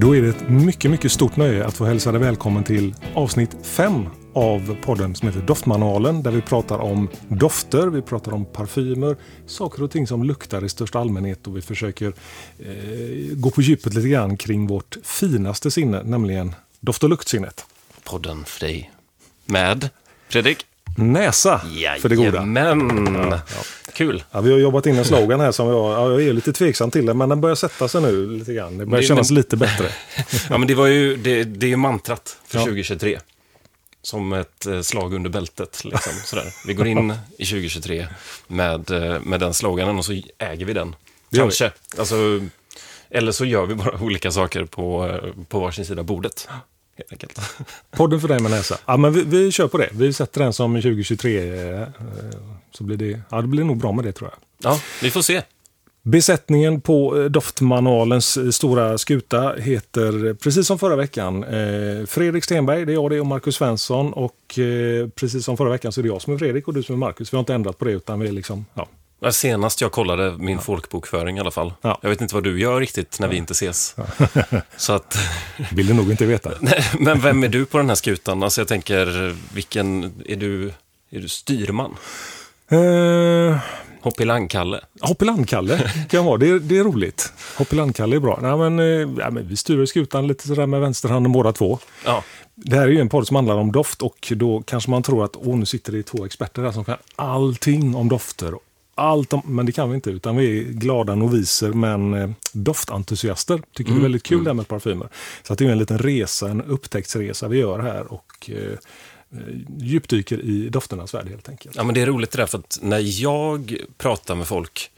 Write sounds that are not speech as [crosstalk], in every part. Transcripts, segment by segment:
Då är det ett mycket, mycket stort nöje att få hälsa dig välkommen till avsnitt 5 av podden som heter Doftmanualen där vi pratar om dofter, vi pratar om parfymer, saker och ting som luktar i största allmänhet och vi försöker eh, gå på djupet lite grann kring vårt finaste sinne, nämligen doft och luktsinnet. Podden för dig. Med Fredrik? Näsa för det goda. Men ja. Kul. Ja, vi har jobbat in en slogan här som jag, ja, jag är lite tveksam till, det, men den börjar sätta sig nu lite grann. Det börjar det, kännas men, lite bättre. [laughs] ja, men det, var ju, det, det är ju mantrat för 2023 som ett eh, slag under bältet. Liksom, sådär. Vi går in i 2023 med, eh, med den sloganen och så äger vi den. Kanske. Alltså, eller så gör vi bara [laughs] olika saker på, eh, på varsin sida bordet. Helt enkelt. [laughs] Podden för dig med näsa. Ja, men vi, vi kör på det. Vi sätter den som 2023. Så blir det, ja, det blir nog bra med det tror jag. Ja, vi får se. Besättningen på eh, doftmanualens eh, stora skuta heter, precis som förra veckan, eh, Fredrik Stenberg, det är jag det och Marcus Svensson. Och precis som förra veckan så är det jag som är Fredrik och du som är Marcus. Vi har inte ändrat på det utan vi är liksom, ja. Senast jag kollade min ja. folkbokföring i alla fall. Ja. Jag vet inte vad du gör riktigt när ja. vi inte ses. [laughs] så att... [laughs] Vill du nog inte veta. [laughs] men vem är du på den här skutan? Alltså jag tänker, vilken, är du, är du styrman? Uh, Hoppiland-Kalle. Hoppiland-Kalle kan vara. Det är, det är roligt. Hoppiland-Kalle är bra. Nej, men, eh, ja, men vi styr skutan lite sådär med vänsterhanden båda två. Ja. Det här är ju en podd som handlar om doft och då kanske man tror att åh, nu sitter det två experter där som kan allting om dofter. Allt om, men det kan vi inte, utan vi är glada noviser men eh, doftentusiaster. Tycker mm. det är väldigt kul mm. det här med parfymer. Så att det är en liten resa, en upptäcktsresa vi gör här. och eh, Eh, djupdyker i dofternas värld helt enkelt. Ja, men det är roligt det där, för att när jag pratar med folk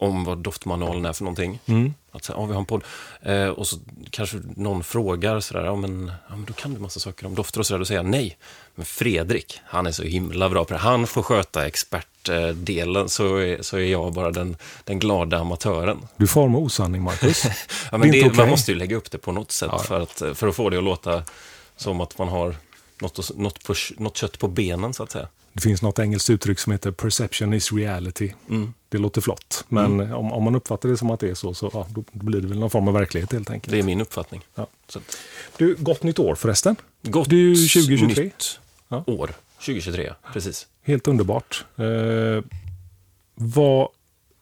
om vad doftmanualen är för någonting. Mm. Att säga, ja, vi har en podd. Eh, och så kanske någon frågar sådär, ja men, ja men då kan du massa saker om dofter och sådär. Då säger jag nej. Men Fredrik, han är så himla bra på det. Han får sköta expertdelen, så är, så är jag bara den, den glada amatören. Du far med osanning, Marcus. [laughs] ja, men det, okay. Man måste ju lägga upp det på något sätt ja. för, att, för att få det att låta som att man har något, något, på, något kött på benen så att säga. Det finns något engelskt uttryck som heter perception is reality. Mm. Det låter flott, men mm. om, om, man uppfattar det som att det är så, så ja, då blir det väl någon form av verklighet helt enkelt. Det är min uppfattning. Ja. Du, gott nytt år förresten. Gott du, 2023. nytt ja. år. 2023, precis. Helt underbart. Eh, vad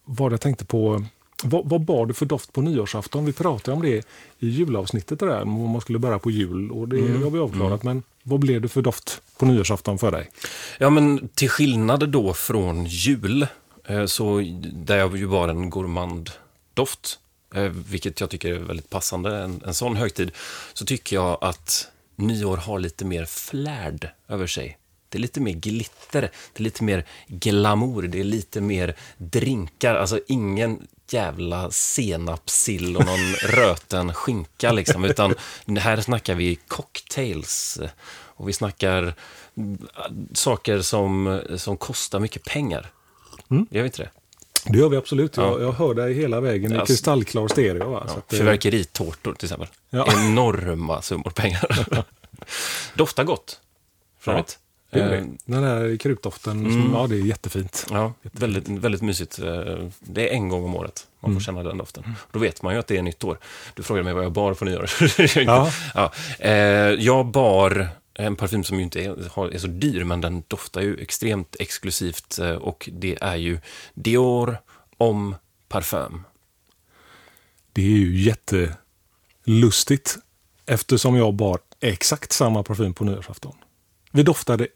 var det jag tänkte på? Vad, vad bar du för doft på nyårsafton? Vi pratade om det i julavsnittet, där, om man skulle börja på jul. och Det mm. har vi avklarat. Mm. Men vad blev det för doft på nyårsafton för dig? Ja, men till skillnad då från jul, eh, så där jag ju var en gourmanddoft, eh, vilket jag tycker är väldigt passande, en, en sån högtid, så tycker jag att nyår har lite mer flärd över sig. Det är lite mer glitter, det är lite mer glamour, det är lite mer drinkar. Alltså ingen jävla senapssill och någon [laughs] röten skinka liksom, utan här snackar vi cocktails och vi snackar saker som, som kostar mycket pengar. Mm. Gör vi inte det? Det gör vi absolut. Ja. Jag, jag hör dig hela vägen i ja, kristallklar stereo. Va? Ja, Fyrverkeritårtor till exempel. Ja. Enorma summor pengar. [laughs] Doftar gott. För är det. Eh, den där krutdoften, mm. som, ja det är jättefint. Ja, väldigt, väldigt mysigt. Eh, det är en gång om året man får mm. känna den doften. Då vet man ju att det är nytt år. Du frågade mig vad jag bar på nyår. ja. [laughs] ja. Eh, jag bar en parfym som ju inte är, är, så dyr, men den doftar ju extremt exklusivt och det är ju Dior om Parfum. Det är ju jättelustigt eftersom jag bar exakt samma parfym på nyårsafton. Vi doftade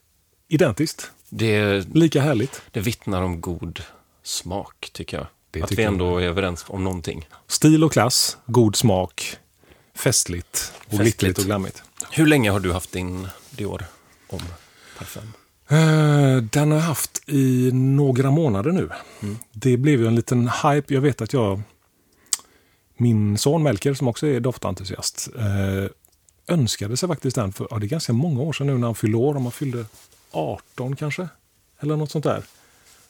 identiskt. Det, Lika härligt. Det vittnar om god smak, tycker jag. Det att vi ändå är överens om någonting. Stil och klass, god smak, festligt och glittrigt och glammigt. Hur länge har du haft din Dior om parfym? Eh, den har jag haft i några månader nu. Mm. Det blev ju en liten hype. Jag vet att jag... Min son Melker, som också är doftentusiast, eh, önskade sig faktiskt den för ja, det är ganska många år sedan nu när han fyllde år. Om han fyllde 18 kanske. Eller något sånt där.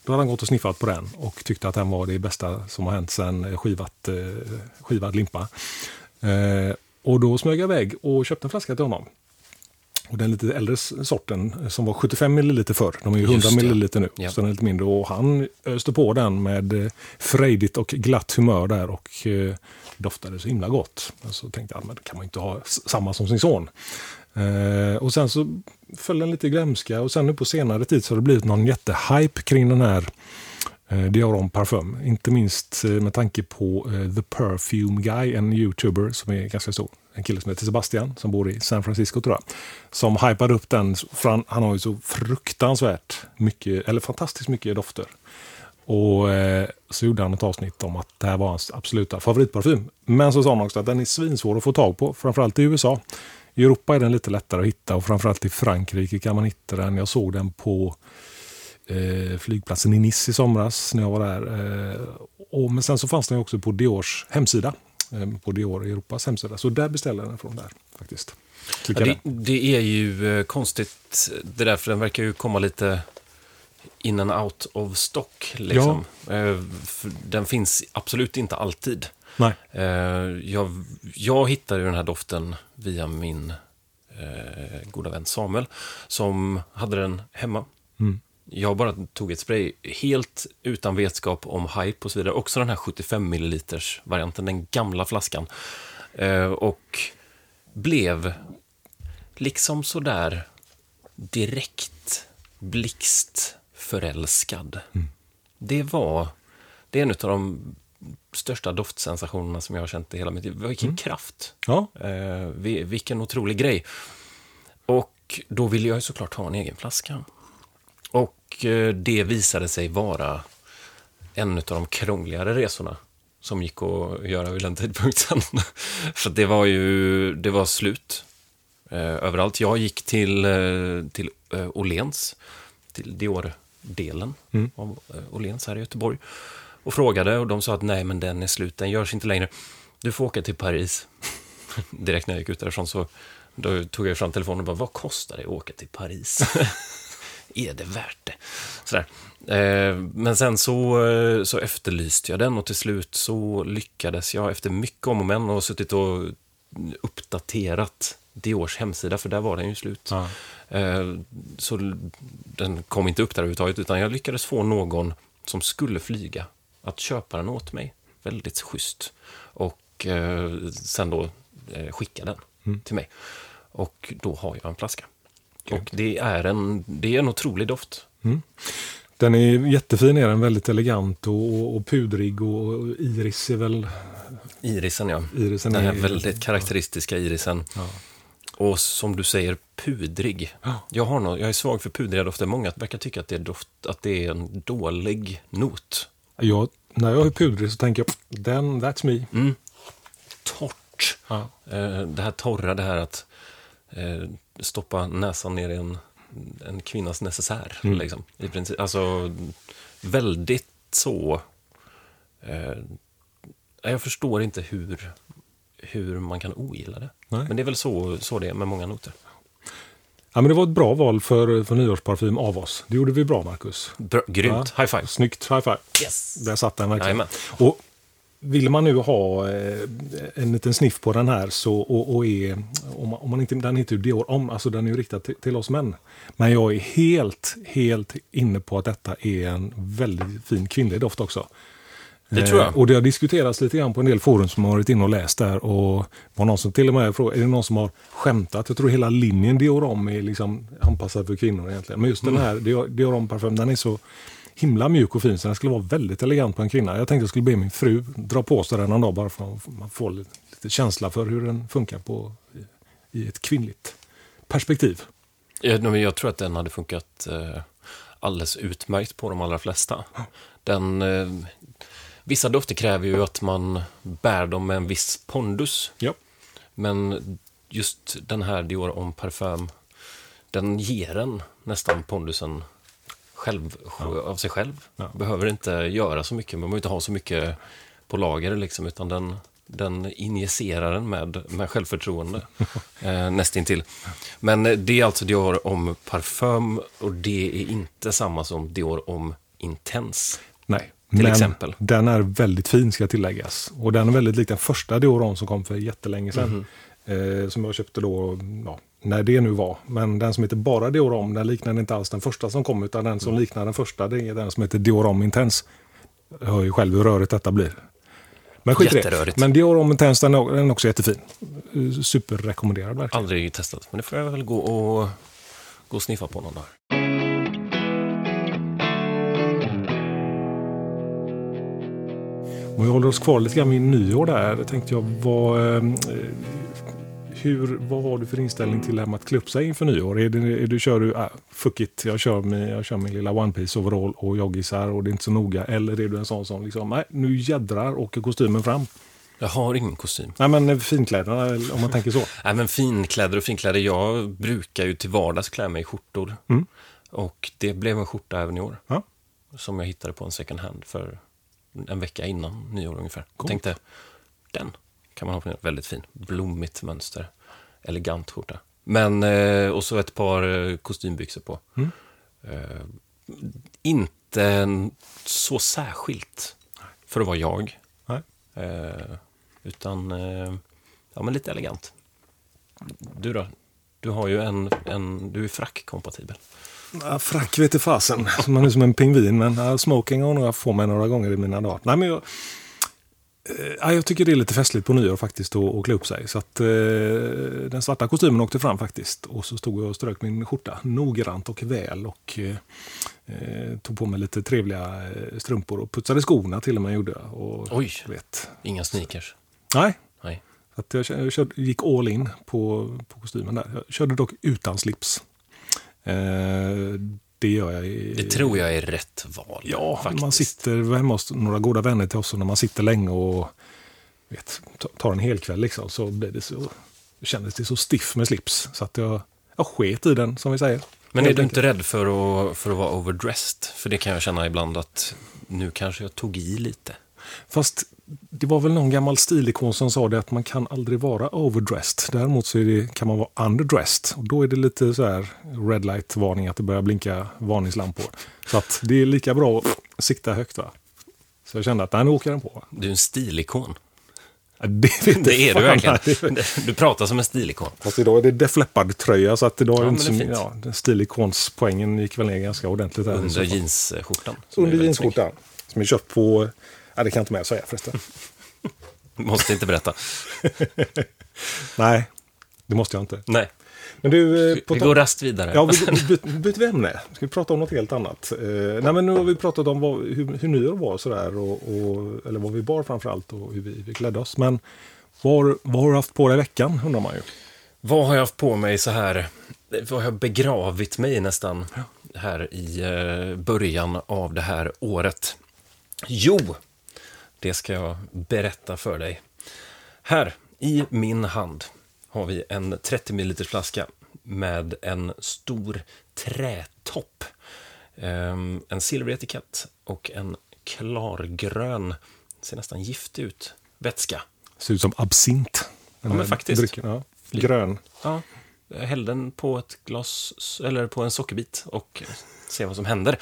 Då hade han gått och sniffat på den och tyckte att den var det bästa som har hänt sedan skivat, eh, skivad limpa. Eh, och då smög jag iväg och köpte en flaska till honom. Och den lite äldre sorten som var 75 ml förr, de är ju 100 ml nu, ja. så den är lite mindre. Och han öste på den med eh, frejdigt och glatt humör där och eh, doftade så himla gott. Så tänkte jag, men det kan man inte ha samma som sin son. Eh, och sen så föll den lite i glömska och sen nu på senare tid så har det blivit någon jättehype kring den här eh, Dior Parfum. Inte minst eh, med tanke på eh, The Perfume Guy, en youtuber som är ganska stor. En kille som heter Sebastian som bor i San Francisco tror jag. Som hypade upp den, för han, han har ju så fruktansvärt mycket, eller fantastiskt mycket dofter. Och eh, så gjorde han ett avsnitt om att det här var hans absoluta favoritparfym. Men så sa han också att den är svinsvår att få tag på, framförallt i USA. I Europa är den lite lättare att hitta och framförallt i Frankrike kan man hitta den. Jag såg den på eh, flygplatsen i Nice i somras när jag var där. Eh, och, men sen så fanns den också på Diors hemsida. Eh, på Dior Europas hemsida. Så där beställde jag den från där faktiskt. Ja, det, det, är ju eh, konstigt det där, för den verkar ju komma lite in and out of stock. Liksom. Ja. Eh, den finns absolut inte alltid. Nej. Eh, jag, jag hittade den här doften via min eh, goda vän Samuel, som hade den hemma. Mm. Jag bara tog ett spray helt utan vetskap om hype och så vidare. Också den här 75 ml varianten, den gamla flaskan. Eh, och blev liksom sådär direkt blixt förälskad. Mm. Det var, det är en av de största doftsensationerna som jag har känt i hela mitt liv. Vilken mm. kraft! Ja. Eh, vilken otrolig grej. Och då ville jag ju såklart ha en egen flaska. Och eh, det visade sig vara en av de krångligare resorna som gick att göra vid den tidpunkten. [laughs] För det var ju, det var slut eh, överallt. Jag gick till, eh, till eh, till Dior-delen mm. av eh, Åhléns här i Göteborg och frågade och de sa att nej, men den är slut, den görs inte längre. Du får åka till Paris. [laughs] Direkt när jag gick ut därifrån så då tog jag fram telefonen och bara, vad kostar det att åka till Paris? [laughs] är det värt det? Sådär. Eh, men sen så, eh, så efterlyste jag den och till slut så lyckades jag efter mycket om och men och suttit och uppdaterat Diors hemsida, för där var den ju slut. Ja. Eh, så den kom inte upp där överhuvudtaget, utan jag lyckades få någon som skulle flyga att köpa den åt mig. Väldigt schysst. Och eh, sen då eh, skicka den mm. till mig. Och då har jag en flaska. Gud. Och det är, en, det är en otrolig doft. Mm. Den är jättefin, är den väldigt elegant och, och pudrig och iris är väl... Irisen ja. Irisen den här är... väldigt karaktäristiska irisen. Ja. Och som du säger, pudrig. Ja. Jag, har något, jag är svag för pudriga dofter. Många verkar tycka att det är, doft, att det är en dålig not. Jag, när jag är pudrig så tänker jag, den, that's me. Mm. Torrt. Ja. Eh, det här torra, det här att eh, stoppa näsan ner i en, en kvinnas necessär. Mm. Liksom, i princip. Alltså, väldigt så... Eh, jag förstår inte hur, hur man kan ogilla det. Nej. Men det är väl så, så det är med många noter. Ja, men det var ett bra val för, för nyårsparfym av oss. Det gjorde vi bra, Marcus. Bra, grymt. Ja, high five. Snyggt. High five. Yes. Där satt den verkligen. Och vill man nu ha eh, en liten sniff på den här så, och, och är, om man, om man inte, den heter ju Dior om, alltså den är ju riktad till, till, oss män. Men jag är helt, helt inne på att detta är en väldigt fin kvinnlig doft också. Det tror jag. Eh, och det har diskuterats lite grann på en del forum som har varit inne och läst där. Och var någon som till och med frågade, är det någon som har skämtat? Jag tror hela linjen Diorom är liksom anpassad för kvinnor egentligen. Men just mm. den här Diorom parfym, den är så himla mjuk och fin så den skulle vara väldigt elegant på en kvinna. Jag tänkte jag skulle be min fru dra på sig den någon dag bara för att man får lite, lite känsla för hur den funkar på, i, i ett kvinnligt perspektiv. Jag, jag tror att den hade funkat eh, alldeles utmärkt på de allra flesta. Den, eh, Vissa dofter kräver ju att man bär dem med en viss pondus. Ja. Men just den här Dior om parfum, den ger en nästan pondusen själv, ja. av sig själv. Ja. Behöver inte göra så mycket, man behöver inte ha så mycket på lager, liksom, utan den, den injicerar en med, med självförtroende, [laughs] eh, nästintill. Men det är alltså Dior om parfum och det är inte samma som Dior om intens. Nej. Till Men exempel. den är väldigt fin ska tilläggas. Och den är väldigt lik den första Dioron som kom för jättelänge sedan. Mm. Eh, som jag köpte då, ja, när det nu var. Men den som heter bara Diorom, den liknar inte alls den första som kom, utan den som mm. liknar den första, det är den som heter Diorom Intense. Jag hör ju själv hur rörigt detta blir. Men skit det. Men Diorom Intense, den är, också jättefin. Superrekommenderad verkligen. Aldrig testat, men det får jag väl gå och, gå och sniffa på någon dag. Om vi håller oss kvar lite grann vid nyår där, tänkte jag vad, eh, hur, vad har du för inställning till det här med att klä upp sig inför nyår? Är det, är du, kör du, ah, fuck it, jag kör, med, jag kör min lilla One Piece overall och joggisar och det är inte så noga. Eller är du en sån som liksom, nej, nu jädrar åker kostymen fram. Jag har ingen kostym. Nej, men finkläderna, om man tänker så. Nej, men finkläder och finkläder. Jag brukar ju till vardags klä mig i skjortor. Mm. Och det blev en skjorta även i år. Ja. Som jag hittade på en second hand för en vecka innan nyår ungefär. Cool. Tänkte, den kan man ha på väldigt fin. Blommigt mönster. Elegant skjorta. Men, eh, och så ett par eh, kostymbyxor på. Mm. Eh, inte så särskilt för att vara jag. Eh, utan, ja men lite elegant. Du då? Du har ju en, en du är frackkompatibel. Ja, frack vet fasen. Man är som en pingvin, men ja, smoking har jag fått mig några gånger i mina dagar. Nej, men jag, eh, jag tycker det är lite festligt på nyår faktiskt att, att klä upp sig. Så att, eh, den svarta kostymen åkte fram faktiskt. Och så stod jag och strök min skjorta noggrant och väl. Och eh, eh tog på mig lite trevliga eh, strumpor och putsade skorna till och med gjorde jag. Och, Oj, vet. inga sneakers? Nej. Nej. att jag, jag körde, gick all in på, på kostymen där. Jag körde dock utan slips. Eh, det gör jag. I, det tror jag är rätt val. Ja, faktiskt. man sitter hemma hos några goda vänner till oss och när man sitter länge och vet, tar en hel kväll liksom, så blir det så, kändes det så stiff med slips. Så att jag, jag sket i den, som vi säger. Men är du inte rädd för att, för att vara overdressed? För det kan jag känna ibland att nu kanske jag tog i lite. Fast det var väl någon gammal stilikon som sa det att man kan aldrig vara overdressed. Däremot så det, kan man vara underdressed. Och då är det lite så här red light varning att det börjar blinka varningslampor. Så att det är lika bra att sikta högt. Va? Så jag kände att nej, nu åker den på. Du är en stilikon. Ja, det, vet det är du verkligen. [laughs] Du pratar som en stilikon. Fast idag är det Def Leppard-tröja så att idag ja, är det inte så, ja, stilikonspoängen gick väl ner ganska ordentligt. Där, Under jeansskjortan. Under jeansskjortan. Som är köpt på Ja, det kan jag inte med säga förresten. [laughs] måste inte berätta. [laughs] Nej, det måste jag inte. Nej. Men du, eh, vi går rast vidare. Ja, vi byter vi ämne. Ska vi prata om något helt annat? Eh, nej, men nu har vi pratat om vad, hur, hur nyår var sådär, och, och, eller vad vi bar framför allt och hur vi, vi klädde oss. Men vad, vad har du haft på dig i veckan, undrar man ju. Vad har jag haft på mig så här? Vad har jag begravit mig nästan här i eh, början av det här året? Jo, det ska jag berätta för dig. Här, i min hand, har vi en 30 ml flaska med en stor trätopp. Um, en silveretikett och en klargrön, ser nästan giftig ut, vätska. Ser ut som absint. Ja, men faktiskt. Drycken, ja. Grön. Ja, häll den på ett glas, eller på en sockerbit och se vad som händer.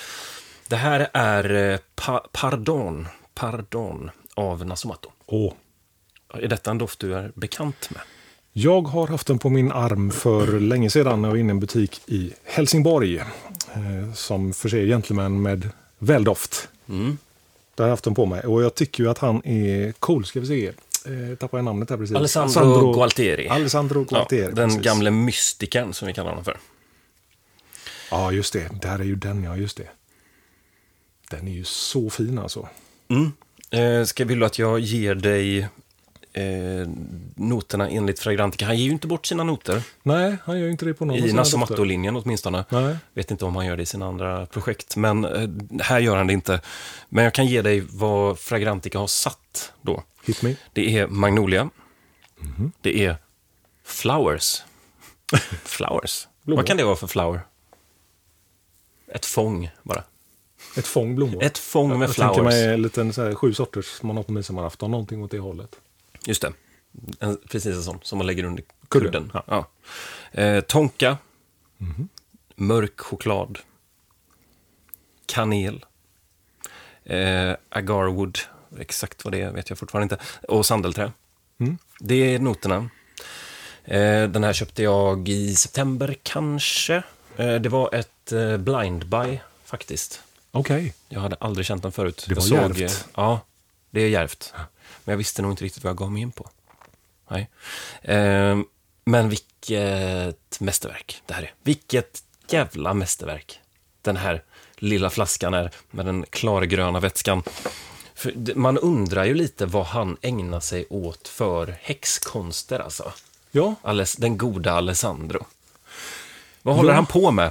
Det här är eh, pa Pardon Pardon av Nasumato. Åh. Är detta en doft du är bekant med? Jag har haft den på min arm för länge sedan när jag var inne i en butik i Helsingborg eh, som förser gentlemän med väldoft. Mm. Där har jag haft den på mig och jag tycker ju att han är cool. Ska vi se. Eh, tappar jag namnet här precis. Alessandro, Alessandro Gualtieri. Alessandro Gualtieri. Ja, den precis. gamle mystikern som vi kallar honom för. Ja, just det. Här är ju den, ja. Just det. Den är ju så fin alltså. Mm. Eh, ska vill du att jag ger dig eh, noterna enligt Fragrantica? Han ger ju inte bort sina noter. Nej, han gör inte det på någon I Nasomatto-linjen åtminstone. Nej. Vet inte om han gör det i sina andra projekt, men eh, här gör han det inte. Men jag kan ge dig vad Fragrantica har satt då. Hit me. Det är Magnolia. Mm -hmm. Det är Flowers. [laughs] flowers. Vad kan det vara för flower? Ett fång bara. Ett fång blommor. Ett fång med jag flowers. Jag tänker mig en liten så här, sju sorters man har på midsommarafton, någonting åt det hållet. Just det. En, precis en sån som man lägger under kudden. Ja. Ja. Eh, tonka. Mm -hmm. Mörk choklad. Kanel. Eh, agarwood. Exakt vad det är vet jag fortfarande inte. Och sandelträ. Mm. Det är noterna. Eh, den här köpte jag i september kanske. Eh, det var ett eh, blind buy faktiskt. Okej. Okay. Jag hade aldrig känt den förut. Det var såg, djärvt. Ja, det är djärvt. Men jag visste nog inte riktigt vad jag gav mig in på. Nej. Eh, men vilket mästerverk det här är. Vilket jävla mästerverk. Den här lilla flaskan är med den klargröna vätskan. För man undrar ju lite vad han ägnar sig åt för häxkonster alltså. Ja. Den goda Alessandro. Vad håller ja. han på med?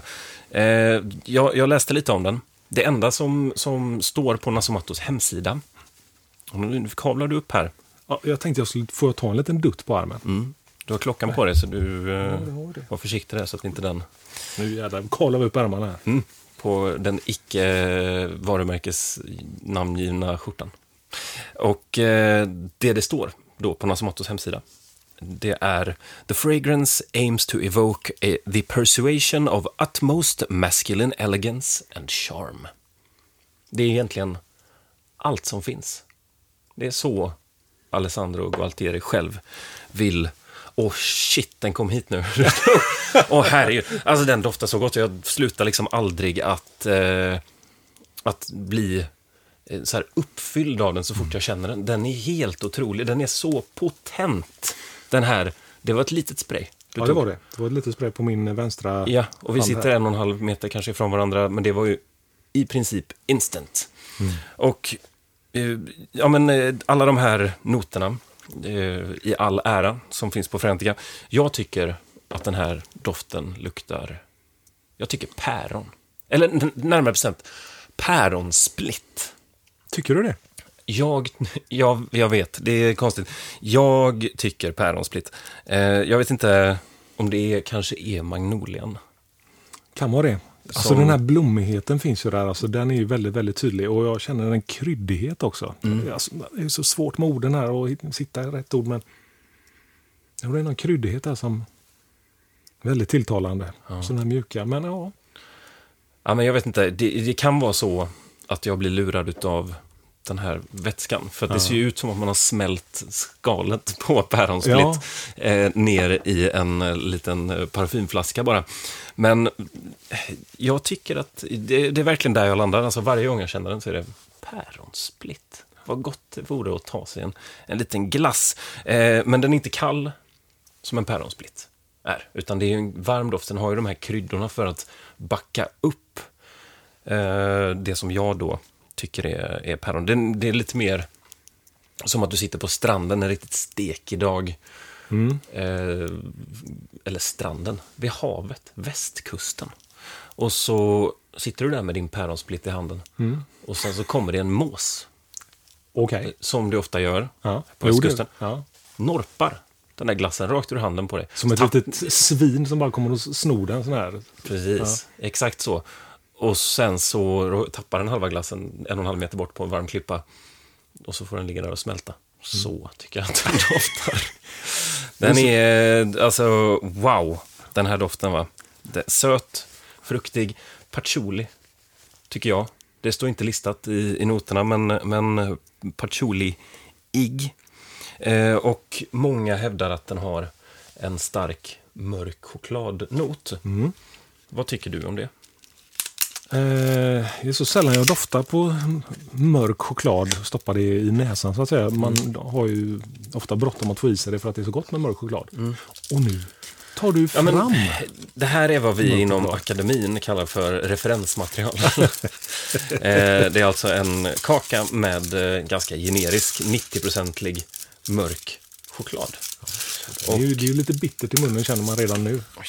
Eh, jag, jag, läste lite om den. Det enda som, som står på Nasomatos hemsida, nu kavlar du upp här. Ja, jag tänkte jag skulle få ta en liten dutt på armen. Mm. Du har klockan på dig så du eh, var försiktig där så att inte den... Nu jävlar kavlar vi upp armarna här. Mm. På den icke varumärkes namngivna skjortan. Och eh, det det står då på Nasomatos hemsida, det är The fragrance aims to evoke a, the persuasion of utmost masculine elegance and charm. Det är egentligen allt som finns. Det är så Alessandro Gualtieri själv vill Åh oh shit, den kom hit nu. [laughs] Åh oh, herregud. Alltså den doftar så gott. Jag slutar liksom aldrig att, eh, att bli eh, så här uppfylld av den så fort jag känner den. Den är helt otrolig. Den är så potent. Den här, det var ett litet spray. ja, det var det. Det var ett litet spray på min vänstra Ja, och vi sitter en och en halv meter kanske ifrån varandra, men det var ju i princip instant. Mm. Och eh, ja, men eh, alla de här noterna eh, i all ära som finns på Frentica. Jag tycker att den här doften luktar, jag tycker päron. Eller närmare bestämt, päronsplitt. Tycker du det? Jag, jag, jag vet, det är konstigt. Jag tycker päronsplitt. Eh, jag vet inte om det kanske är magnolian. Kan vara det. Alltså Som... den här blommigheten finns ju där, alltså den är ju väldigt, väldigt tydlig och jag känner en kryddighet också. Mm. Alltså, det är så svårt med orden här och sitta i rätt ord men det är någon kryddighet där som är väldigt tilltalande. Ja. Sådana här mjuka, men ja. Ja, men jag vet inte, det, det kan vara så att jag blir lurad av den här vätskan. För ja. det ser ju ut som att man har smält skalet [laughs] på päronsplitt ja. eh, ner i en eh, liten eh, parfymflaska bara. Men eh, jag tycker att det, det, är verkligen där jag landar. Alltså varje gång jag känner den så är det päronsplitt. Vad gott det vore att ta sig en, en liten glass. Eh, men den är inte kall som en päronsplitt är. Utan det är en varm doft. Den har ju de här kryddorna för att backa upp eh, det som jag då tycker är, är päron. Det, det, är lite mer som att du sitter på stranden en riktigt stekig dag. Mm. Eh, eller stranden, vid havet, västkusten. Och så sitter du där med din päronsplitt i handen. Mm. Och sen så kommer det en mås. Okay. Som det ofta gör ja. på västkusten. Ja. Norpar den där glassen rakt ur handen på dig. Som ett litet svin som bara kommer och snor den sån här. Precis, ja. exakt så. Och sen så tappar den halva glassen en och en halv meter bort på en varm klippa. Och så får den ligga där och smälta. Så mm. tycker jag att den doftar. Den är, alltså, wow, den här doften va. Söt, fruktig, patchouli, tycker jag. Det står inte listat i, i noterna, men, men patchouli-ig. Eh, och många hävdar att den har en stark mörk chokladnot. Mm. Vad tycker du om det? Eh, det är så sällan jag doftar på mörk choklad stoppar det i näsan så att säga. Man mm. har ju ofta bråttom att få i sig det för att det är så gott med mörk choklad. Mm. Och nu tar du fram... Ja, men, det här är vad vi inom akademin kallar för referensmaterial. [laughs] eh, det är alltså en kaka med eh, ganska generisk 90-procentig mörk choklad. det, är ju, det är ju lite bittert i munnen känner man redan nu. Oj,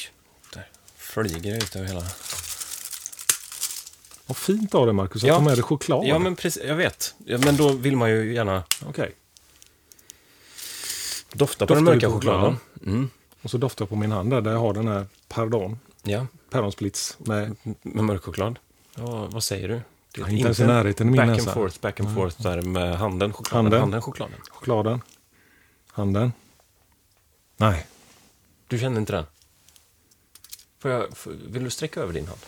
där flyger det ut över hela... Vad fint av dig Marcus, att ja. ta med dig choklad. Ja, men precis, jag vet. Men då vill man ju gärna... Okej. Okay. Dofta på den mörka chokladen. Mm. Och så doftar jag på min hand där, där jag har den här Pardon. Ja. Päronsplits med... Med mörk choklad. Ja, vad säger du? Det är inte ens i närheten i min back näsa. and forth, back and forth där med handen, chokladen, handen. handen, chokladen. Chokladen. Handen. Nej. Du kände inte den? Får jag, vill du sträcka över din hand?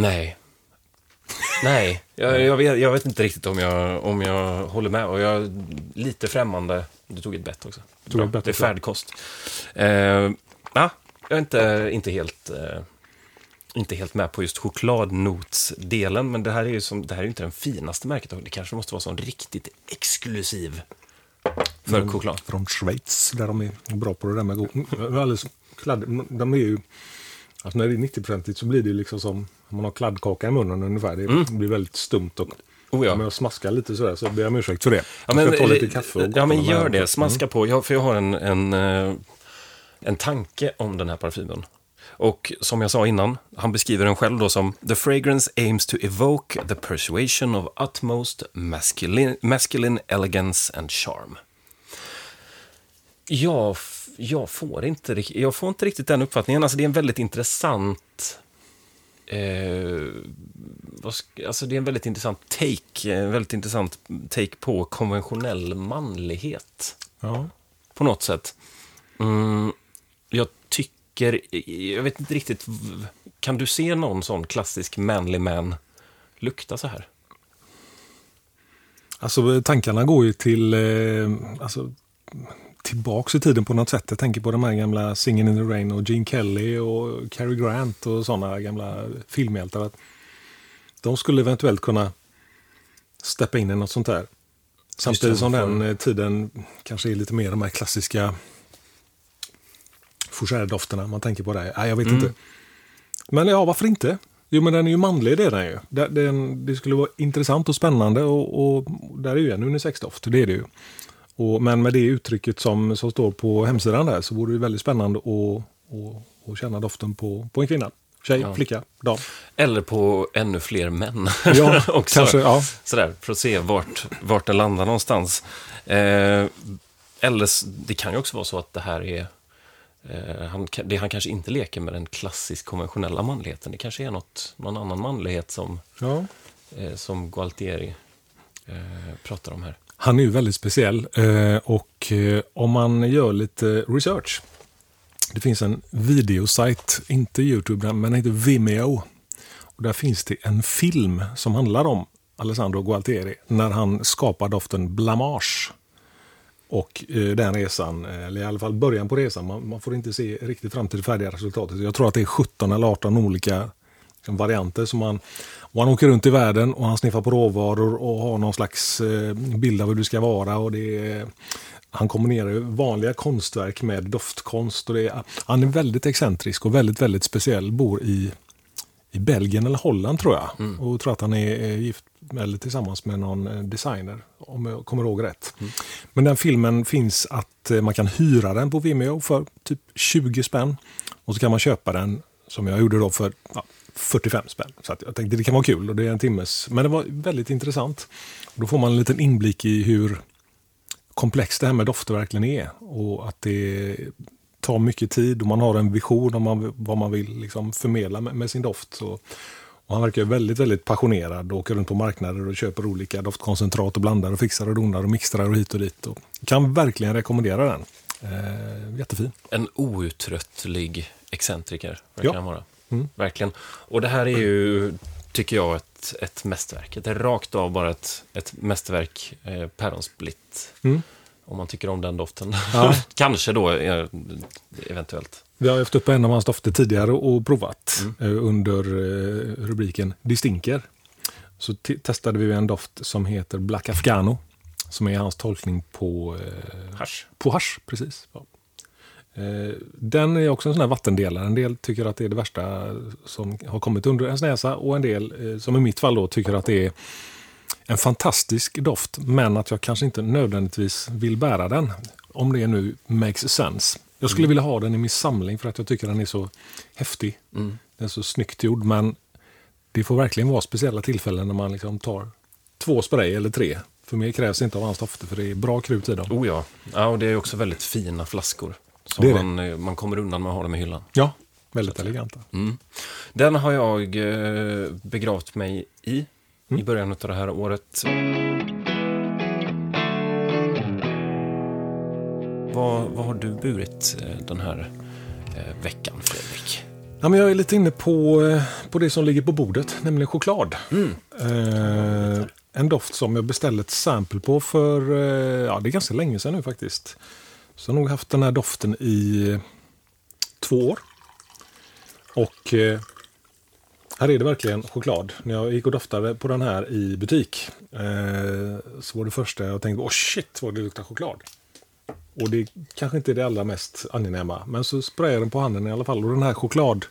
Nej. Nej, jag, jag, vet, jag vet inte riktigt om jag, om jag håller med. Och jag är lite främmande. Du tog ett bett också. Tog ett bett det är färdkost. Eh, ja, jag är inte, inte helt... Eh, inte helt med på just chokladnotsdelen, men det här är ju som, det här är inte den finaste märket. Det kanske måste vara sån riktigt exklusiv mörk choklad. Från Schweiz, där de är bra på det där med god... Alldeles kladd, de är ju... Alltså när det är 90-procentigt så blir det liksom som om man har kladdkaka i munnen ungefär. Det mm. blir väldigt stumt och Oh ja. Om jag smaskar lite sådär så ber jag om ursäkt för det. Ja, men, jag ska ta lite kaffe och Ja, men gör det. Smaska mm. på. Jag, för jag har en, en, eh, en tanke om den här parfymen. Och som jag sa innan, han beskriver den själv då som The fragrance aims to evoke the persuasion of utmost masculine, masculine elegance and charm. Jag, jag, får inte, jag får inte riktigt den uppfattningen. Alltså det är en väldigt intressant Eh, alltså det är en väldigt intressant take, en väldigt intressant take på konventionell manlighet. Ja. På något sätt. Mm, jag tycker, jag vet inte riktigt, kan du se någon sån klassisk manly man lukta så här? Alltså tankarna går ju till, eh, alltså, tillbaks i tiden på något sätt. Jag tänker på de här gamla Singin' in the Rain och Gene Kelly och Cary Grant och sådana gamla filmhjältar. de skulle eventuellt kunna steppa in i något sånt där. Samtidigt som den eh, tiden kanske är lite mer de här klassiska fougère-dofterna. Man tänker på det. Nej, jag vet mm. inte. Men ja, varför inte? Jo, men den är ju manlig, det är den ju. Den, det skulle vara intressant och spännande och, och där är ju en unisexdoft, det är det ju. Och, men med det uttrycket som, som står på hemsidan där så vore det väldigt spännande att, att, att känna doften på, på en kvinna. Tjej, ja. flicka, dam. Eller på ännu fler män. Ja, [laughs] också. kanske. Ja. Sådär, för att se vart, vart den landar någonstans. Eh, eller det kan ju också vara så att det här är eh, han, det, han kanske inte leker med den klassiskt konventionella manligheten. Det kanske är något, någon annan manlighet som, ja. eh, som Gualtieri eh, pratar om här. Han är ju väldigt speciell eh, och eh, om man gör lite research. Det finns en videosajt, inte Youtube, men den heter Vimeo. Och där finns det en film som handlar om Alessandro Gualtieri när han skapar doften Blamage. Och eh, den resan, eller i alla fall början på resan, man, man, får inte se riktigt fram till det färdiga resultatet. Jag tror att det är 17 eller 18 olika varianter som man och han åker runt i världen och han sniffar på råvaror och har någon slags eh, bild av hur det ska vara. Och det är, han kombinerar vanliga konstverk med doftkonst. Och det är, han är väldigt excentrisk och väldigt, väldigt speciell. Bor i, i Belgien eller Holland tror jag. Mm. Och tror att han är, är gift eller tillsammans med någon eh, designer, om jag kommer ihåg rätt. Mm. Men den filmen finns att eh, man kan hyra den på Vimeo för typ 20 spänn. Och så kan man köpa den, som jag gjorde då, för ja, 45 spänn. Så jag tänkte det kan vara kul och det är en timmes. Men det var väldigt intressant. Då får man en liten inblick i hur komplext det här med dofter verkligen är. Och att det tar mycket tid och man har en vision om vad man vill liksom förmedla med, med sin doft. Så, och han verkar väldigt, väldigt passionerad och åker runt på marknader och köper olika doftkoncentrat och blandar och fixar och donar och mixtrar och hit och dit. Och kan verkligen rekommendera den. Eh, jättefin. En outtröttlig excentriker verkar ja. han vara. Mm. Verkligen. Och det här är ju, tycker jag, ett, ett mästerverk. Det är rakt av bara ett, ett mästerverk, eh, päronsplitt. Mm. Om man tycker om den doften. Ja. [laughs] Kanske då, eh, eventuellt. Vi har haft upp en av hans dofter tidigare och provat mm. eh, under eh, rubriken Distinker. Så testade vi en doft som heter Black Afghano. Som är hans tolkning på... Eh, hash. På hash, precis. Ja. Eh, den är också en sån här vattendelare. En del tycker att det är det värsta som har kommit under ens näsa och en del, eh, som i mitt fall, då, tycker att det är en fantastisk doft, men att jag kanske inte nödvändigtvis vill bära den. Om det nu makes sense. Jag skulle mm. vilja ha den i min samling för att jag tycker den är så häftig. Mm. Den är så snyggt gjord, men det får verkligen vara speciella tillfällen när man liksom tar två spray eller tre. För mer krävs inte av hans dofter, för det är bra krut i dem. Oh ja. ja, och det är också väldigt fina flaskor. Som det man, det. man kommer undan med att ha dem i hyllan. Ja, väldigt eleganta. Mm. Den har jag eh, begravt mig i, mm. i början av det här året. Vad, vad har du burit eh, den här eh, veckan, Fredrik? Ja, men jag är lite inne på, eh, på det som ligger på bordet, nämligen choklad. Mm. Eh, en doft som jag beställde ett sample på för eh, ja, det är ganska länge sedan nu faktiskt. Så jag har nog haft den här doften i eh, två år. Och eh, här är det verkligen choklad. När jag gick och doftade på den här i butik eh, så var det första jag tänkte, åh oh shit vad det luktar choklad. Och det kanske inte är det allra mest angenäma. Men så sprayar den på handen i alla fall. Och den här choklad,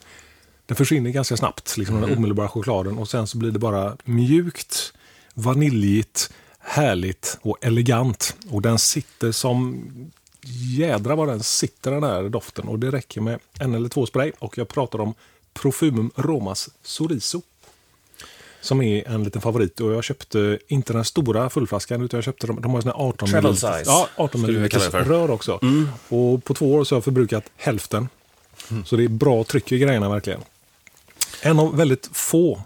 den försvinner ganska snabbt. Liksom mm. den omedelbara chokladen. Och sen så blir det bara mjukt, vaniljigt, härligt och elegant. Och den sitter som jädra vad den sitter den här doften. Och det räcker med en eller två spray. Och jag pratar om Profumum Romas Soriso. Som är en liten favorit. Och jag köpte inte den stora fullflaskan utan jag köpte de, de har såna 18 Travel size. Ja, 18 milliliters rör också. Mm. Och på två år så har jag förbrukat hälften. Mm. Så det är bra tryck i grejerna verkligen. En av väldigt få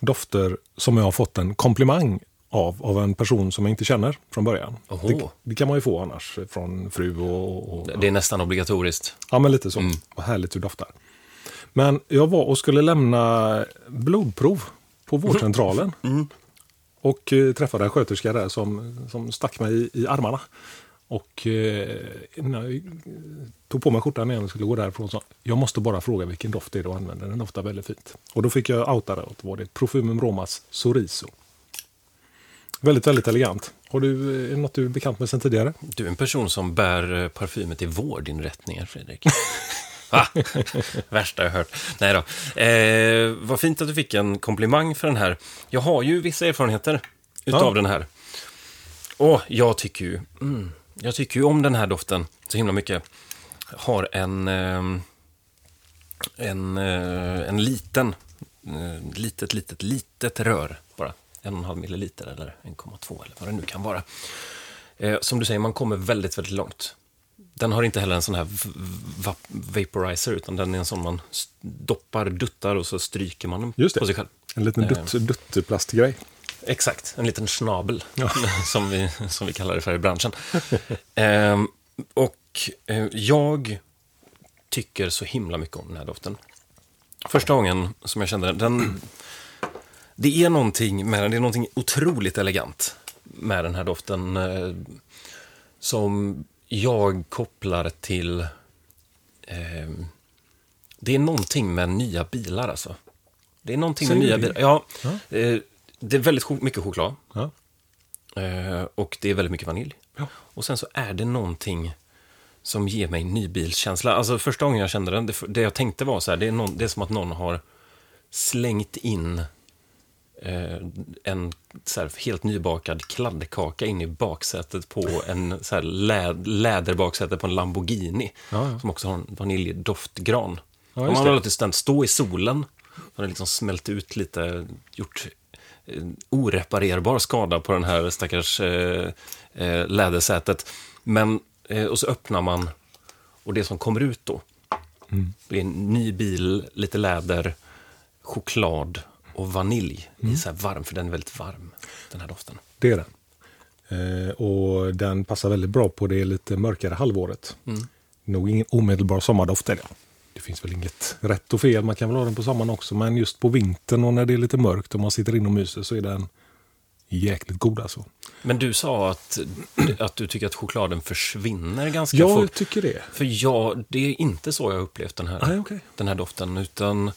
dofter som jag har fått en komplimang av, av en person som jag inte känner från början. Det, det, kan man ju få annars från fru och, och, Det är nästan obligatoriskt. Ja, men lite så. Mm. Vad härligt du doftar. Men jag var och skulle lämna blodprov på vårdcentralen. Mm. Och eh, träffade en sköterska där som, som stack mig i, i armarna. Och eh, när jag tog på mig skjortan igen och skulle gå därifrån sa jag måste bara fråga vilken doft det är du använder. Den doftar väldigt fint. Och då fick jag outa det. Var det Profumum Romas Soriso. Väldigt, väldigt elegant. Har du, är det något du är bekant med sen tidigare? Du är en person som bär eh, parfymet i vårdinrättningar, Fredrik. [laughs] Värsta jag hört. Nej då. Eh, vad fint att du fick en komplimang för den här. Jag har ju vissa erfarenheter utav ja. den här. Och jag tycker ju, mm, jag tycker ju om den här doften så himla mycket. Har en, eh, en, eh, en liten, eh, litet, litet, litet rör bara. En och en halv milliliter eller 1,2 eller vad det nu kan vara. Eh, som du säger, man kommer väldigt, väldigt långt. Den har inte heller en sån här vaporizer, utan den är en sån man doppar, duttar och så stryker man den på sig själv. En liten dutt, eh, duttplastgrej. Exakt, en liten snabel, ja. [laughs] som, vi, som vi kallar det för i branschen. eh, och jag tycker så himla mycket om den här doften. Första gången som jag kände den, det är någonting med den, det är någonting otroligt elegant med den här doften. Eh, som jag kopplar till... Eh, det är någonting med nya bilar alltså. Det är någonting med nya bilar. Ja, ja. Eh, det är väldigt mycket choklad. Ja. Eh, och det är väldigt mycket vanilj. Ja. Och sen så är det någonting som ger mig nybilskänsla. Alltså första gången jag kände den, det, det jag tänkte var så här, det är, någon, det är som att någon har slängt in en så helt nybakad kladdkaka in i baksätet på en så lä läderbaksäte på en Lamborghini. Ja, ja. Som också har en vaniljdoftgran. Ja, man har låtit den stå i solen. Den har liksom smält ut lite, gjort eh, oreparerbar skada på den här stackars eh, eh, lädersätet. Men, eh, och så öppnar man och det som kommer ut då, mm. det är en ny bil, lite läder, choklad och vanilj mm. i så varm, för den är väldigt varm, den här doften. Det är den. Eh, och den passar väldigt bra på det lite mörkare halvåret. Mm. Nog ingen omedelbar sommardoft är det. Det finns väl inget rätt och fel, man kan väl ha den på sommaren också, men just på vintern och när det är lite mörkt och man sitter inomhus så är den jäkligt god alltså. Men du sa att, att du tycker att chokladen försvinner ganska ja, fort. Ja, jag tycker det. För jag, det är inte så jag upplevt den här, ah, okay. den här doften, utan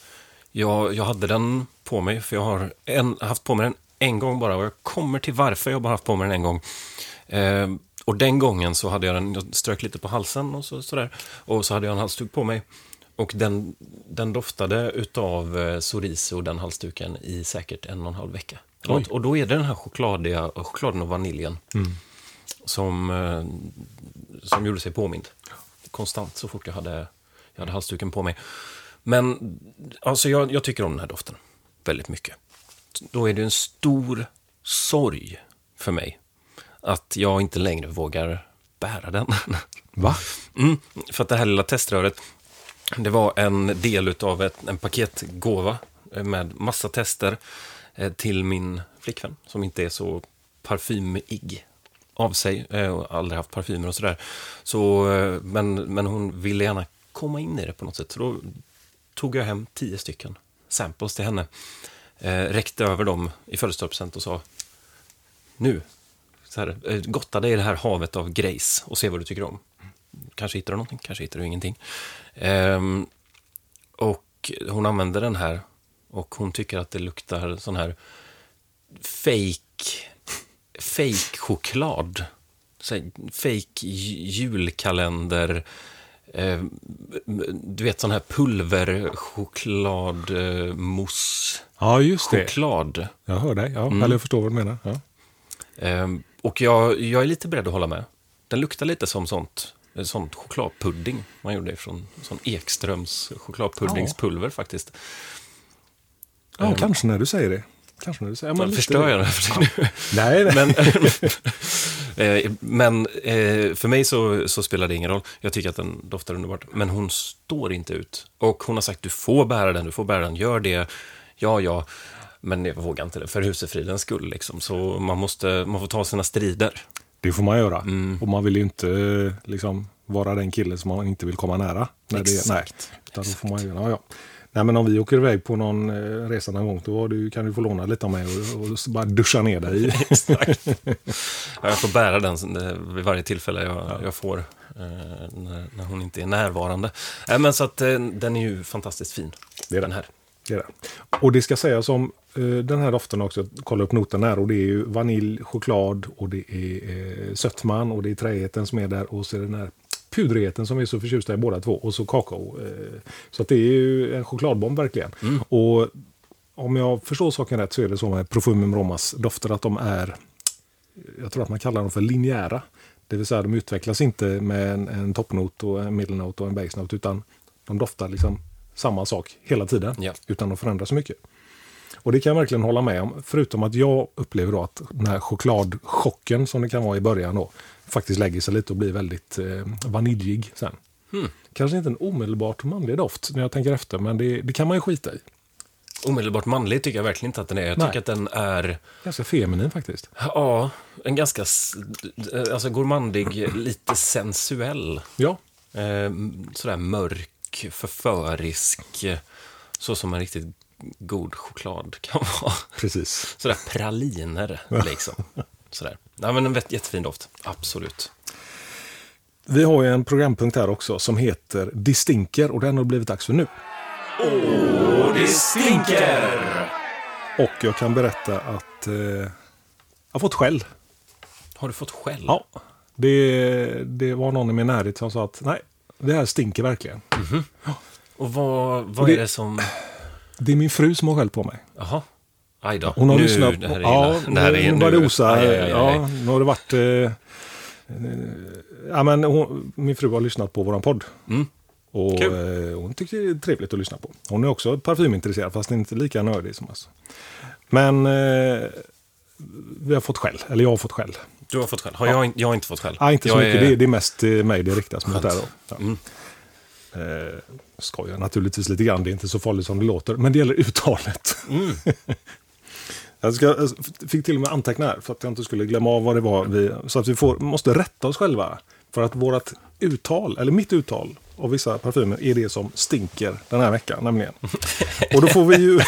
jag, jag hade den på mig, för jag har en, haft på mig den en gång bara. Och jag kommer till varför jag bara haft på mig den en gång. Eh, och den gången så hade jag den, jag strök lite på halsen och så, sådär. Och så hade jag en halsduk på mig. Och den, den doftade utav eh, Soriso, den halsduken, i säkert en och en halv vecka. Oj. Och då är det den här chokladiga, chokladen och vaniljen mm. som, eh, som gjorde sig påmind. Konstant så fort jag hade, jag hade halsduken på mig. Men alltså jag, jag tycker om den här doften väldigt mycket. Då är det en stor sorg för mig att jag inte längre vågar bära den. [laughs] Va? Mm, för att det här lilla teströret, det var en del av ett, en paketgåva med massa tester eh, till min flickvän som inte är så parfymig av sig eh, och aldrig haft parfymer och sådär. Så, eh, men, men hon ville gärna komma in i det på något sätt. Så då tog jag hem tio stycken samples till henne. Eh, räckte över dem i födelsedagspresent och sa nu, så här, eh, gotta dig i det här havet av grejs och se vad du tycker om. Kanske hittar du någonting, kanske hittar du ingenting. Eh, och hon använder den här och hon tycker att det luktar sån här fake, fake choklad. Fake julkalender. Eh, du vet sån här pulverchokladmousse. Ja, just det. Choklad. Jag hör dig, ja. Mm. eller jag förstår vad du menar. Ja. Eh, och jag, jag är lite beredd att hålla med. Den luktar lite som sånt, sånt chokladpudding man gjorde från sån Ekströms chokladpuddingspulver ja. faktiskt. Ja, um, kanske när du säger det. Kanske när du säger ja, men Förstör jag det för dig nu? Nej, nej. Men, [laughs] eh, men eh, för mig så, så, spelar det ingen roll. Jag tycker att den doftar underbart. Men hon står inte ut. Och hon har sagt du får bära den, du får bära den, gör det. Ja, ja. Men jag vågar inte det, för husefridens skull. Liksom. Så man, måste, man får ta sina strider. Det får man göra. Mm. Och man vill ju inte liksom, vara den killen som man inte vill komma nära. När Exakt. Det, nej, utan då får man, ja, ja. Nej, men om vi åker iväg på någon eh, resa någon gång, då du, kan du få låna lite av mig och, och bara duscha ner dig. [laughs] Exakt. [laughs] jag får bära den eh, vid varje tillfälle jag, ja. jag får, eh, när, när, hon inte är närvarande. Äh, men så att den är ju fantastiskt fin, det är den här. Det är det. Och det ska sägas om den här doften också, kolla upp noten här, och det är ju vanilj, choklad och det är eh, sötman och det är träheten som är där och så är det den här pudrigheten som vi är så förtjusta i båda två och så kakao. Eh, så att det är ju en chokladbomb verkligen. Mm. Och om jag förstår saken rätt så är det så med Profumum Romas dofter att de är, jag tror att man kallar dem för linjära. Det vill säga de utvecklas inte med en, en toppnot och en middle note och en base note utan de doftar liksom samma sak hela tiden ja. utan att förändra så mycket. Och det kan jag verkligen hålla med om. Förutom att jag upplever då att den här chokladchocken som det kan vara i början då faktiskt lägger sig lite och blir väldigt eh, vaniljig sen. Mm. Kanske inte en omedelbart manlig doft när jag tänker efter, men det, det, kan man ju skita i. Omedelbart manlig tycker jag verkligen inte att den är. Jag Nej. tycker att den är... Ganska feminin faktiskt. Ja, en ganska alltså gourmandig, lite sensuell. Ja. Eh, sådär mörk, förförisk, så som en riktigt god choklad kan vara. Precis. Sådär praliner, liksom. [laughs] Sådär. Nej, men en jättefin doft, absolut. Vi har ju en programpunkt här också som heter Distinker och den har blivit dags för nu. Åh, det stinker! Och jag kan berätta att eh, jag har fått skäll. Har du fått skäll? Ja. Det, det var någon i min närhet som sa att nej, det här stinker verkligen. Mm -hmm. ja. Och vad, vad det, är det som... Det är min fru som har skällt på mig. Jaha. Aj då. Hon har nu, lyssnat. Det här är ja, det här är hon började osa. Ja, nu har det varit... Eh, ja, men hon, min fru har lyssnat på vår podd. Mm. Och eh, hon tycker det är trevligt att lyssna på. Hon är också parfymintresserad, fast inte lika nördig som oss. Men eh, vi har fått skäll, eller jag har fått skäll. Du har fått skäll? Har ja. jag, jag har inte fått skäll? Ja, inte så jag mycket. Är... Det, det, är mest mig det riktas mot. Där då. Mm. Eh, skojar naturligtvis lite grann, det är inte så farligt som det låter. Men det gäller uttalet. Mm. [laughs] jag, ska, jag fick till och med anteckna här för att jag inte skulle glömma av vad det var. Vi, så att vi får, måste rätta oss själva. För att vårt uttal, eller mitt uttal av vissa parfymer är det som stinker den här veckan nämligen. Och då får vi ju... [laughs]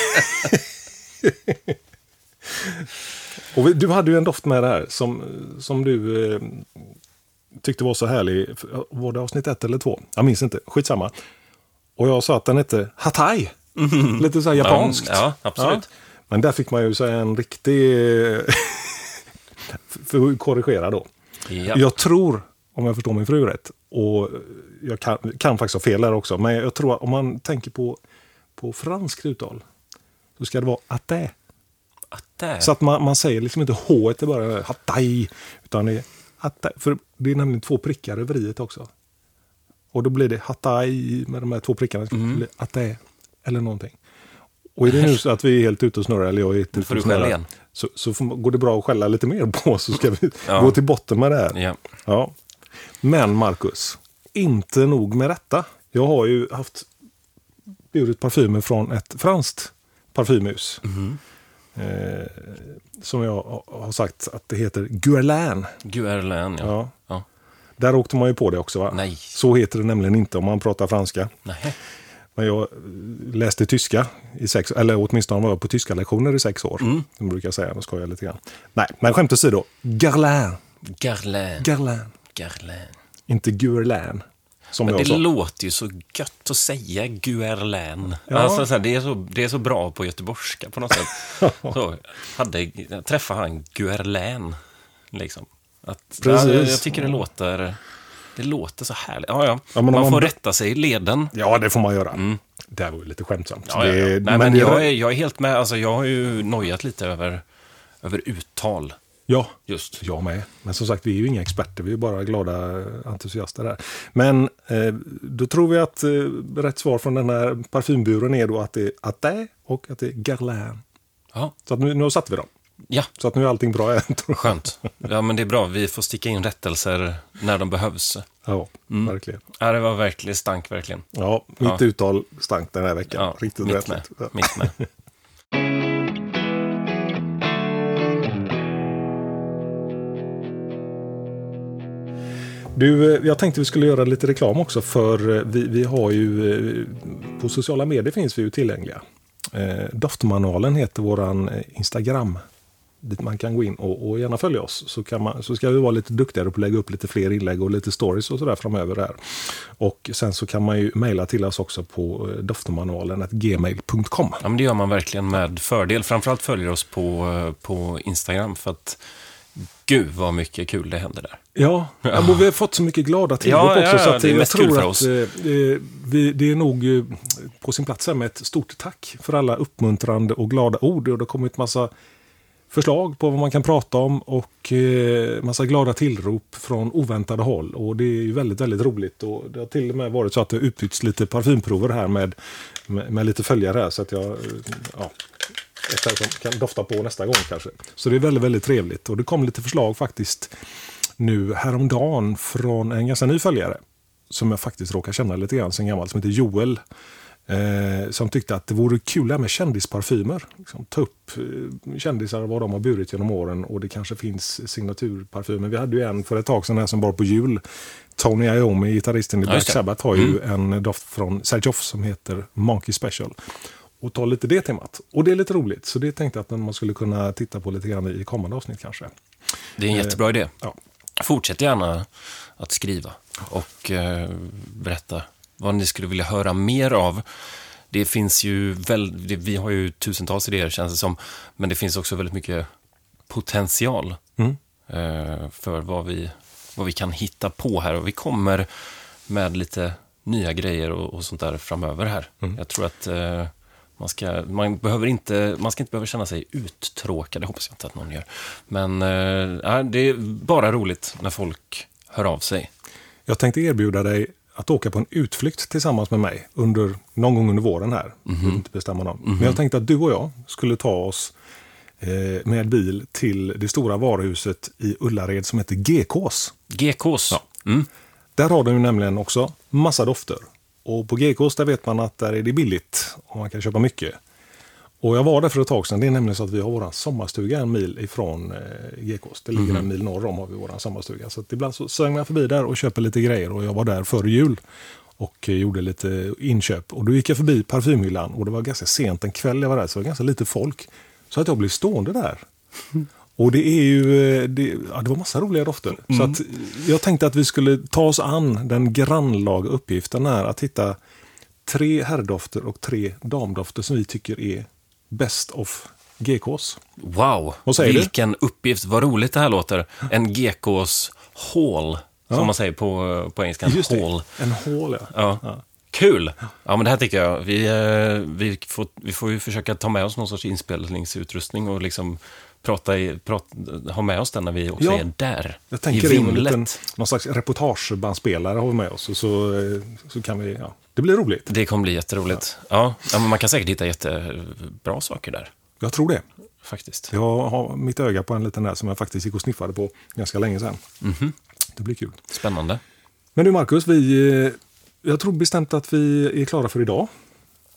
och vi, du hade ju en doft med det här som, som du eh, tyckte var så härlig. Var det avsnitt ett eller två? Jag minns inte. Skitsamma. Och jag sa att den hette Hatay. Mm. Lite så här japanskt. Ja, absolut. Ja. Men där fick man ju säga en riktig... [laughs] för att korrigera då. Ja. Jag tror, om jag förstår min fru rätt, och jag kan, kan faktiskt ha fel där också, men jag tror att om man tänker på, på franskt uttal, så ska det vara até. Så att man, man säger liksom inte H i början, hatay, utan det är até. För det är nämligen två prickar över i också. Och då blir det hatay med de här två prickarna. Mm. Até, eller någonting. Och är det nu så att vi är helt ute och snurrar, eller jag är ute och snurrar, så, så får, går det bra att skälla lite mer på så ska vi [laughs] ja. gå till botten med det här. Ja. ja. Men Marcus, inte nog med detta. Jag har ju haft burit parfymer från ett franskt parfymhus. Mm. Eh, som jag har sagt att det heter Guerlain. Guerlain, ja. ja. ja. Där åkte man ju på det också va? Nej. Så heter det nämligen inte om man pratar franska. Nej. Men jag läste tyska i sex eller åtminstone var jag på tyska lektioner i sex år. Mm. Brukar säga, då skojar jag lite grann. Nej, men skämt åsido. Garlin. Garlin. Garlin. Garlin. Inte Guerlain. Som men det sa. låter ju så gött att säga Guerlain. Ja. Alltså, det, är så, det är så bra på göteborgska på något sätt. [laughs] så, hade, träffade han Guerlain. Liksom. Att, Precis. Ja, jag tycker det låter... Det låter så härligt. Ja, ja. ja man, man får rätta sig i leden. Ja, det får man göra. Mm. Det var ju lite skämtsamt. Ja, det, Nej, men, men jag, är, jag är helt med. Alltså, jag har ju nojat lite över, över uttal. Ja, Just. jag med. Men som sagt, vi är ju inga experter, vi är bara glada entusiaster där. Men eh, då tror vi att eh, rätt svar från den här parfymburen är då att det är Até och att det är Guerlain. Så att nu, nu satte vi dem. Ja. Så att nu är allting bra igen. Skönt. Ja, men det är bra. Vi får sticka in rättelser när de behövs. Ja, mm. verkligen. Ja, det var verkligen stank, verkligen. Ja, mitt ja. uttal stank den här veckan. Ja, Riktigt mitt med. Ja. Mitt med. Du, eh, jag tänkte vi skulle göra lite reklam också för eh, vi, vi har ju eh, på sociala medier finns vi ju tillgängliga. Doftmanualen heter våran Instagram dit man kan gå in och, och gärna följa oss. Så, kan man, så ska vi vara lite duktigare på att lägga upp lite fler inlägg och lite stories och sådär framöver. Där. Och sen så kan man ju mejla till oss också på doftmanualen gmail.com. Ja, men det gör man verkligen med fördel. Framförallt följer oss på, på Instagram för att Gud vad mycket kul det händer där. Ja, ja. vi har fått så mycket glada tillrop ja, också. Ja, så att det är jag tror att eh, eh, vi, det är nog eh, på sin plats med ett stort tack för alla uppmuntrande och glada ord. Och det har kommit massa förslag på vad man kan prata om och eh, massa glada tillrop från oväntade håll. Och det är ju väldigt, väldigt roligt. Och det har till och med varit så att det har utbytts lite parfymprover här med, med, med lite följare. Här, så att jag, eh, ja, ett här som kan dofta på nästa gång kanske. Så det är väldigt, väldigt trevligt. Och det kom lite förslag faktiskt nu häromdagen från en ganska ny följare. Som jag faktiskt råkar känna lite grann sen gammalt, som heter Joel. Eh, som tyckte att det vore kul med kändisparfymer. Liksom, ta upp eh, kändisar vad de har burit genom åren och det kanske finns signaturparfymer. Vi hade ju en för ett tag sedan här som var på jul. Tony Iommi, gitarristen i Black Sabbath, har ju mm. en doft från Sergeoff som heter Monkey Special och ta lite det temat. Och det är lite roligt, så det tänkte jag att man skulle kunna titta på lite grann i kommande avsnitt kanske. Det är en jättebra idé. Ja. Fortsätt gärna att skriva och eh, berätta vad ni skulle vilja höra mer av. Det finns ju väl, vi har ju tusentals idéer känns det som, men det finns också väldigt mycket potential mm. eh, för vad vi, vad vi kan hitta på här och vi kommer med lite nya grejer och, och sånt där framöver här. Mm. Jag tror att eh, man ska, man, behöver inte, man ska inte behöva känna sig uttråkad, det hoppas jag inte att någon gör. Men äh, det är bara roligt när folk hör av sig. Jag tänkte erbjuda dig att åka på en utflykt tillsammans med mig under, någon gång under våren här. Mm -hmm. inte bestämma någon. Mm -hmm. Men jag tänkte att du och jag skulle ta oss eh, med bil till det stora varuhuset i Ullared som heter GKs. GKs? Ja. Mm. Där har de nämligen också massa dofter. Och på GKs där vet man att där är det billigt och man kan köpa mycket. Och jag var där för ett tag sedan. Det är nämligen så att vi har vår sommarstuga en mil ifrån eh, GKs. Det ligger mm. en mil norr om har vi vår sommarstuga. Så ibland så svänger jag förbi där och köper lite grejer. Och jag var där före jul och eh, gjorde lite inköp. Och då gick jag förbi parfymhyllan och det var ganska sent en kväll jag var där så det var ganska lite folk. Så att jag blev stående där. [laughs] Och det är ju, eh, det, ja, det var massa roliga dofter. Mm. Så att jag tänkte att vi skulle ta oss an den grannlaga uppgiften här att hitta tre herrdofter och tre damdofter som vi tycker är best of GKs. Wow, vilken du? uppgift. Vad roligt det här låter. En GKs hall, ja. som man säger på, på engelska. Just hall. En hall, ja. ja. ja. Kul! Ja, men det här tycker jag. Vi, eh, vi, får, vi får ju försöka ta med oss någon sorts inspelningsutrustning och liksom prata, i, prata, ha med oss den när vi också ja, är där. Jag tänker i in en någon slags reportagebandspelare har vi med oss. Och så, så kan vi, ja, det blir roligt. Det kommer bli jätteroligt. Ja. Ja, man kan säkert hitta jättebra saker där. Jag tror det. Faktiskt. Jag har mitt öga på en liten där som jag faktiskt gick och sniffade på ganska länge sedan. Mm -hmm. Det blir kul. Spännande. Men du Marcus, vi, eh, jag tror bestämt att vi är klara för idag.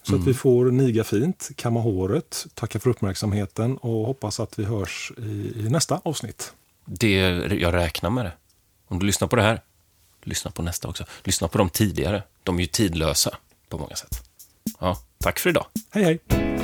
Så mm. att vi mm. får niga fint, kamma håret, tacka för uppmärksamheten och hoppas att vi hörs i, i nästa avsnitt. Det, jag räknar med det. Om du lyssnar på det här, lyssna på nästa också. Lyssna på de tidigare. De är ju tidlösa på många sätt. Ja, tack för idag. Hej, hej.